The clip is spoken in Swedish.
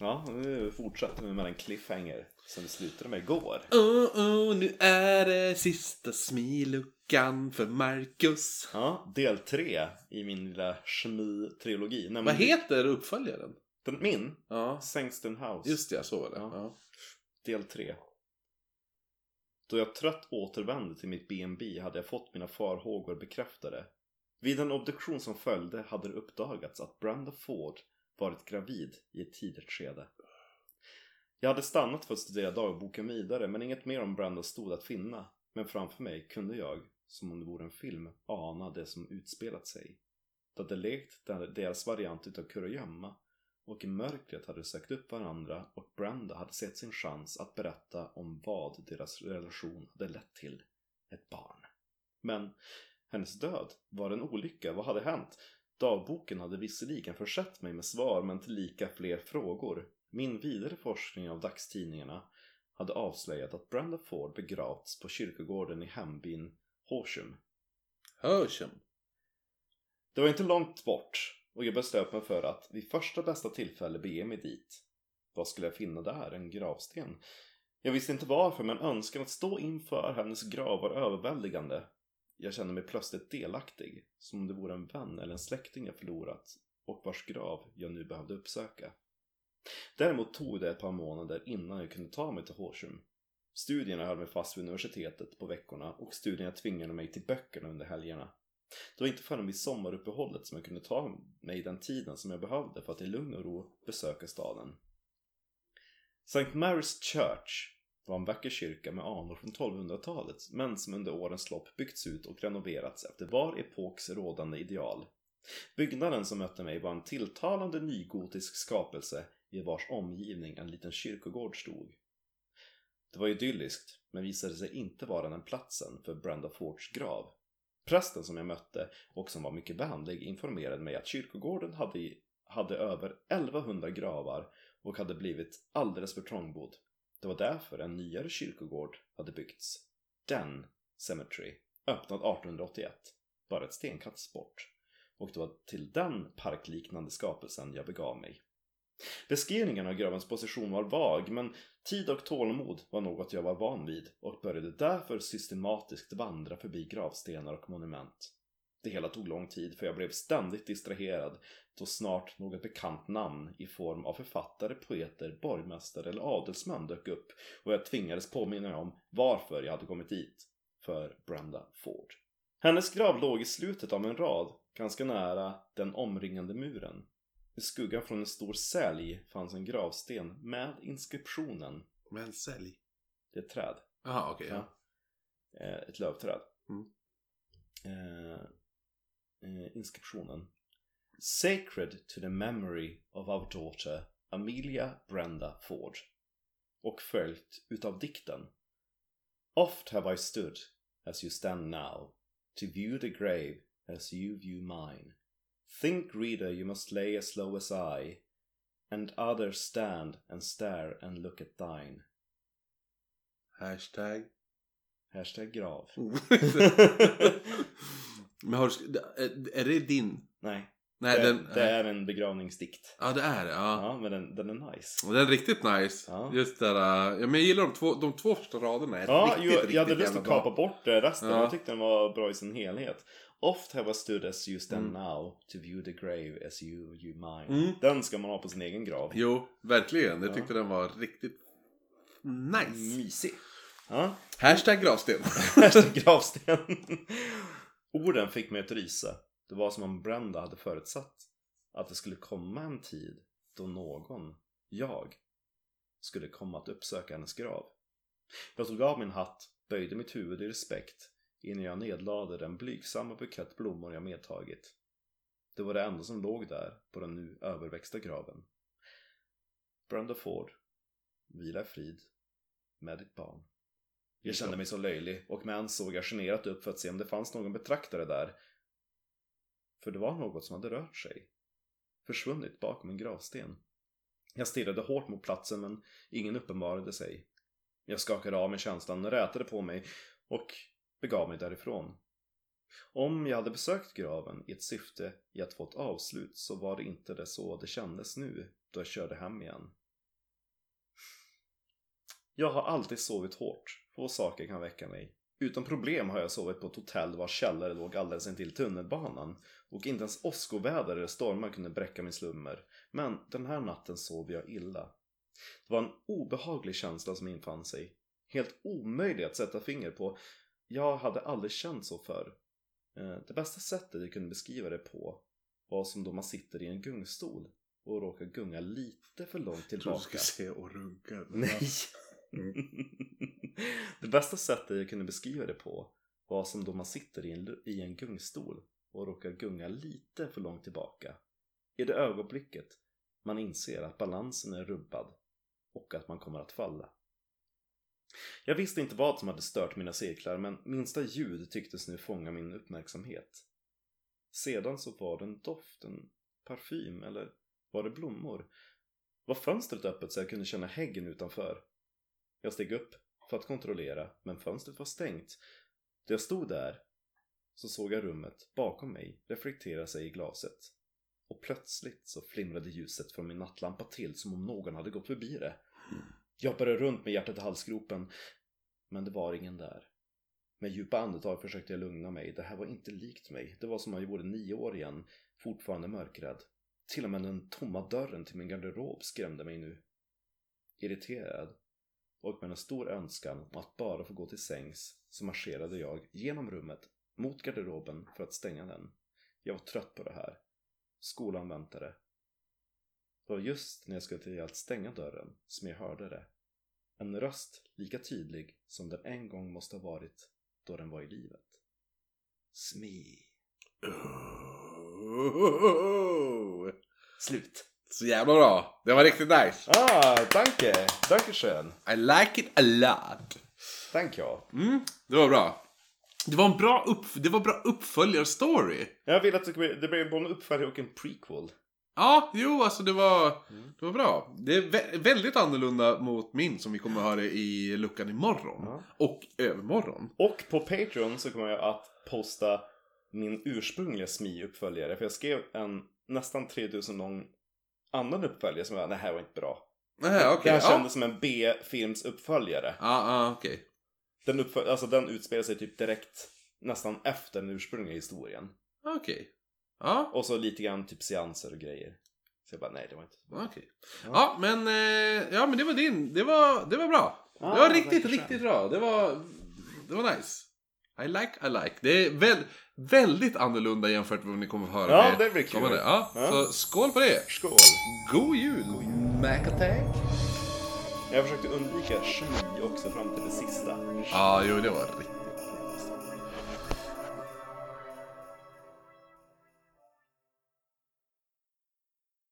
Ja, nu fortsätter vi med den cliffhanger som vi slutade med igår. Oh, oh, nu är det sista smiluckan för Marcus. Ja, del tre i min lilla kemi-trilogi. Vad heter uppföljaren? Den, min? Ja, Sangston House. just det, jag såg det. Ja. Ja. Del 3. Då jag trött återvände till mitt B&B hade jag fått mina farhågor bekräftade. Vid en obduktion som följde hade det uppdagats att Brenda Ford varit gravid i ett tidigt skede. Jag hade stannat för att studera dagboken vidare men inget mer om Brenda stod att finna. Men framför mig kunde jag, som om det vore en film, ana det som utspelat sig. Det hade lekt deras variant utav kurragömma och i mörkret hade de sökt upp varandra och Brenda hade sett sin chans att berätta om vad deras relation hade lett till. Ett barn. Men hennes död var det en olycka. Vad hade hänt? Dagboken hade visserligen försett mig med svar men tillika fler frågor. Min vidare forskning av dagstidningarna hade avslöjat att Brenda Ford begravts på kyrkogården i hembyn Horsham. Hersham. Det var inte långt bort och jag beslöt mig för att vid första bästa tillfälle bege mig dit. Vad skulle jag finna där? En gravsten? Jag visste inte varför men önskan att stå inför hennes grav var överväldigande. Jag kände mig plötsligt delaktig, som om det vore en vän eller en släkting jag förlorat och vars grav jag nu behövde uppsöka. Däremot tog det ett par månader innan jag kunde ta mig till Horsham. Studierna höll mig fast vid universitetet på veckorna och studierna tvingade mig till böckerna under helgerna. Det var inte förrän vid sommaruppehållet som jag kunde ta mig den tiden som jag behövde för att i lugn och ro besöka staden. St. Mary's Church var en vacker kyrka med anor från 1200-talet men som under årens lopp byggts ut och renoverats efter var epoks rådande ideal. Byggnaden som mötte mig var en tilltalande nygotisk skapelse i vars omgivning en liten kyrkogård stod. Det var idylliskt men visade sig inte vara den platsen för Brenda Fords grav. Prästen som jag mötte och som var mycket vänlig informerade mig att kyrkogården hade, hade över 1100 gravar och hade blivit alldeles för trångbodd. Det var därför en nyare kyrkogård hade byggts. Den Cemetery, öppnad 1881, bara ett stenkast bort. Och det var till den parkliknande skapelsen jag begav mig. Beskrivningen av gravens position var vag, men tid och tålamod var något jag var van vid och började därför systematiskt vandra förbi gravstenar och monument. Det hela tog lång tid för jag blev ständigt distraherad då snart något bekant namn i form av författare, poeter, borgmästare eller adelsmän dök upp och jag tvingades påminna mig om varför jag hade kommit dit. För Brenda Ford. Hennes grav låg i slutet av en rad, ganska nära den omringande muren. I skuggan från en stor sälj fanns en gravsten med inskriptionen Men sälj. Det är ett träd. Jaha, okej. Ja. ja. Eh, ett lövträd. Mm. Inskriptionen. Sacred to the memory of our daughter Amelia Brenda Ford. Och följt utav dikten. Oft have I stood as you stand now to view the grave as you view mine. Think reader you must lay as low as I and others stand and stare and look at thine. Hashtag. Hashtag grav. Men har du, är- är det din? Nej, Nej, det, den... det är en begravningsdikt. Ja, det är det. Ja. Ja, men den, den är nice. Och Den är riktigt nice. Ja. Just där, ja, men jag gillar de två, de två första raderna. Är Ja, riktigt, jo, riktigt jag hade lust att kapa bort eh, resten. Ja. Jag tyckte den var bra i sin helhet. Oft have I stood as you stand Mm. now to view the grave as you view mine. Mm. Den ska man ha på sin egen grav. Jo, verkligen. Jag Ja. tyckte den var riktigt nice. Mysig. Ja, Hashtag gravsten. Hashtag gravsten. Orden fick mig att rysa. Det var som om Brenda hade förutsatt att det skulle komma en tid då någon, jag, skulle komma att uppsöka hennes grav. Jag tog av min hatt, böjde mitt huvud i respekt innan jag nedlade den blygsamma bukett blommor jag medtagit. Det var det enda som låg där på den nu överväxta graven. Brenda Ford, vila i frid med ditt barn. Jag kände mig så löjlig och med en såg jag generat upp för att se om det fanns någon betraktare där. För det var något som hade rört sig. Försvunnit bakom en gravsten. Jag stirrade hårt mot platsen men ingen uppenbarade sig. Jag skakade av mig känslan, rätade på mig och begav mig därifrån. Om jag hade besökt graven i ett syfte i att få ett avslut så var det inte det så det kändes nu då jag körde hem igen. Jag har alltid sovit hårt. Få saker kan väcka mig. Utan problem har jag sovit på ett hotell vars källare låg alldeles intill tunnelbanan. Och inte ens åskoväder eller stormar kunde bräcka min slummer. Men den här natten sov jag illa. Det var en obehaglig känsla som infann sig. Helt omöjlig att sätta finger på. Jag hade aldrig känt så förr. Eh, Det bästa sättet jag kunde beskriva det på var som då man sitter i en gungstol och råkar gunga lite för långt Jag trodde du tillbaka. skulle säga och runka. Nej. Mm. det bästa sättet jag kunde beskriva det på var som då man sitter i en, i en gungstol och råkar gunga lite för långt tillbaka. I det ögonblicket man inser att balansen är rubbad och att man kommer att falla. Jag visste inte vad som hade stört mina cirklar men minsta ljud tycktes nu fånga min uppmärksamhet. Sedan så var det en doft, en parfym eller var det blommor? Var fönstret öppet så jag kunde känna häggen utanför? Jag steg upp för att kontrollera, men fönstret var stängt. Då jag stod där så såg jag rummet bakom mig reflektera sig i glaset. Och plötsligt så flimrade ljuset från min nattlampa till som om någon hade gått förbi det. Jag började runt med hjärtat i halsgropen, men det var ingen där. Med djupa andetag försökte jag lugna mig. Det här var inte likt mig. Det var som om jag vore nio år igen, fortfarande mörkrädd. Till och med den tomma dörren till min garderob skrämde mig nu. Irriterad och med en stor önskan om att bara få gå till sängs så marscherade jag genom rummet mot garderoben för att stänga den. Jag var trött på det här. Skolan väntade. Det var just när jag skulle till att stänga dörren som jag hörde det. En röst lika tydlig som den en gång måste ha varit då den var i livet. Smi. Oh. Slut. Så jävla bra. Det var riktigt nice. Ah, danke. Danke schön. I like it a lot. Thank you. Mm, det var bra. Det var en bra, upp, det var bra uppföljarstory. Jag vill att det det blir både en uppföljare och en prequel. Ja, jo, alltså det var, det var bra. Det är vä- väldigt annorlunda mot min som vi kommer att höra i luckan imorgon. Ja. Och övermorgon. Och på Patreon så kommer jag att posta min ursprungliga SMI-uppföljare. För jag skrev en nästan 3000 lång annan uppföljare som jag, det här var inte bra. Nej, Det okej. här ja. kändes som en B-films uppföljare. Ja, ja, okej. Den, uppföl- alltså, den utspelar sig typ direkt nästan efter den ursprungliga historien. Okej. Ja, Och så lite grann typ seanser och grejer. Så jag bara, nej det var inte bra. okej. Ja, men, eh, ja, men det var din. Det var, det var bra. Ja, det var riktigt, verkligen. riktigt bra. Det var, det var nice. I like, I like. Det är väl, väldigt annorlunda jämfört med vad ni kommer att höra Ja, med det blir kul. Ja, Ja. Så skål på det. Skål! God jul. Mac attack. Jag försökte undvika kemi också fram till det sista. Ja, jo, det var riktigt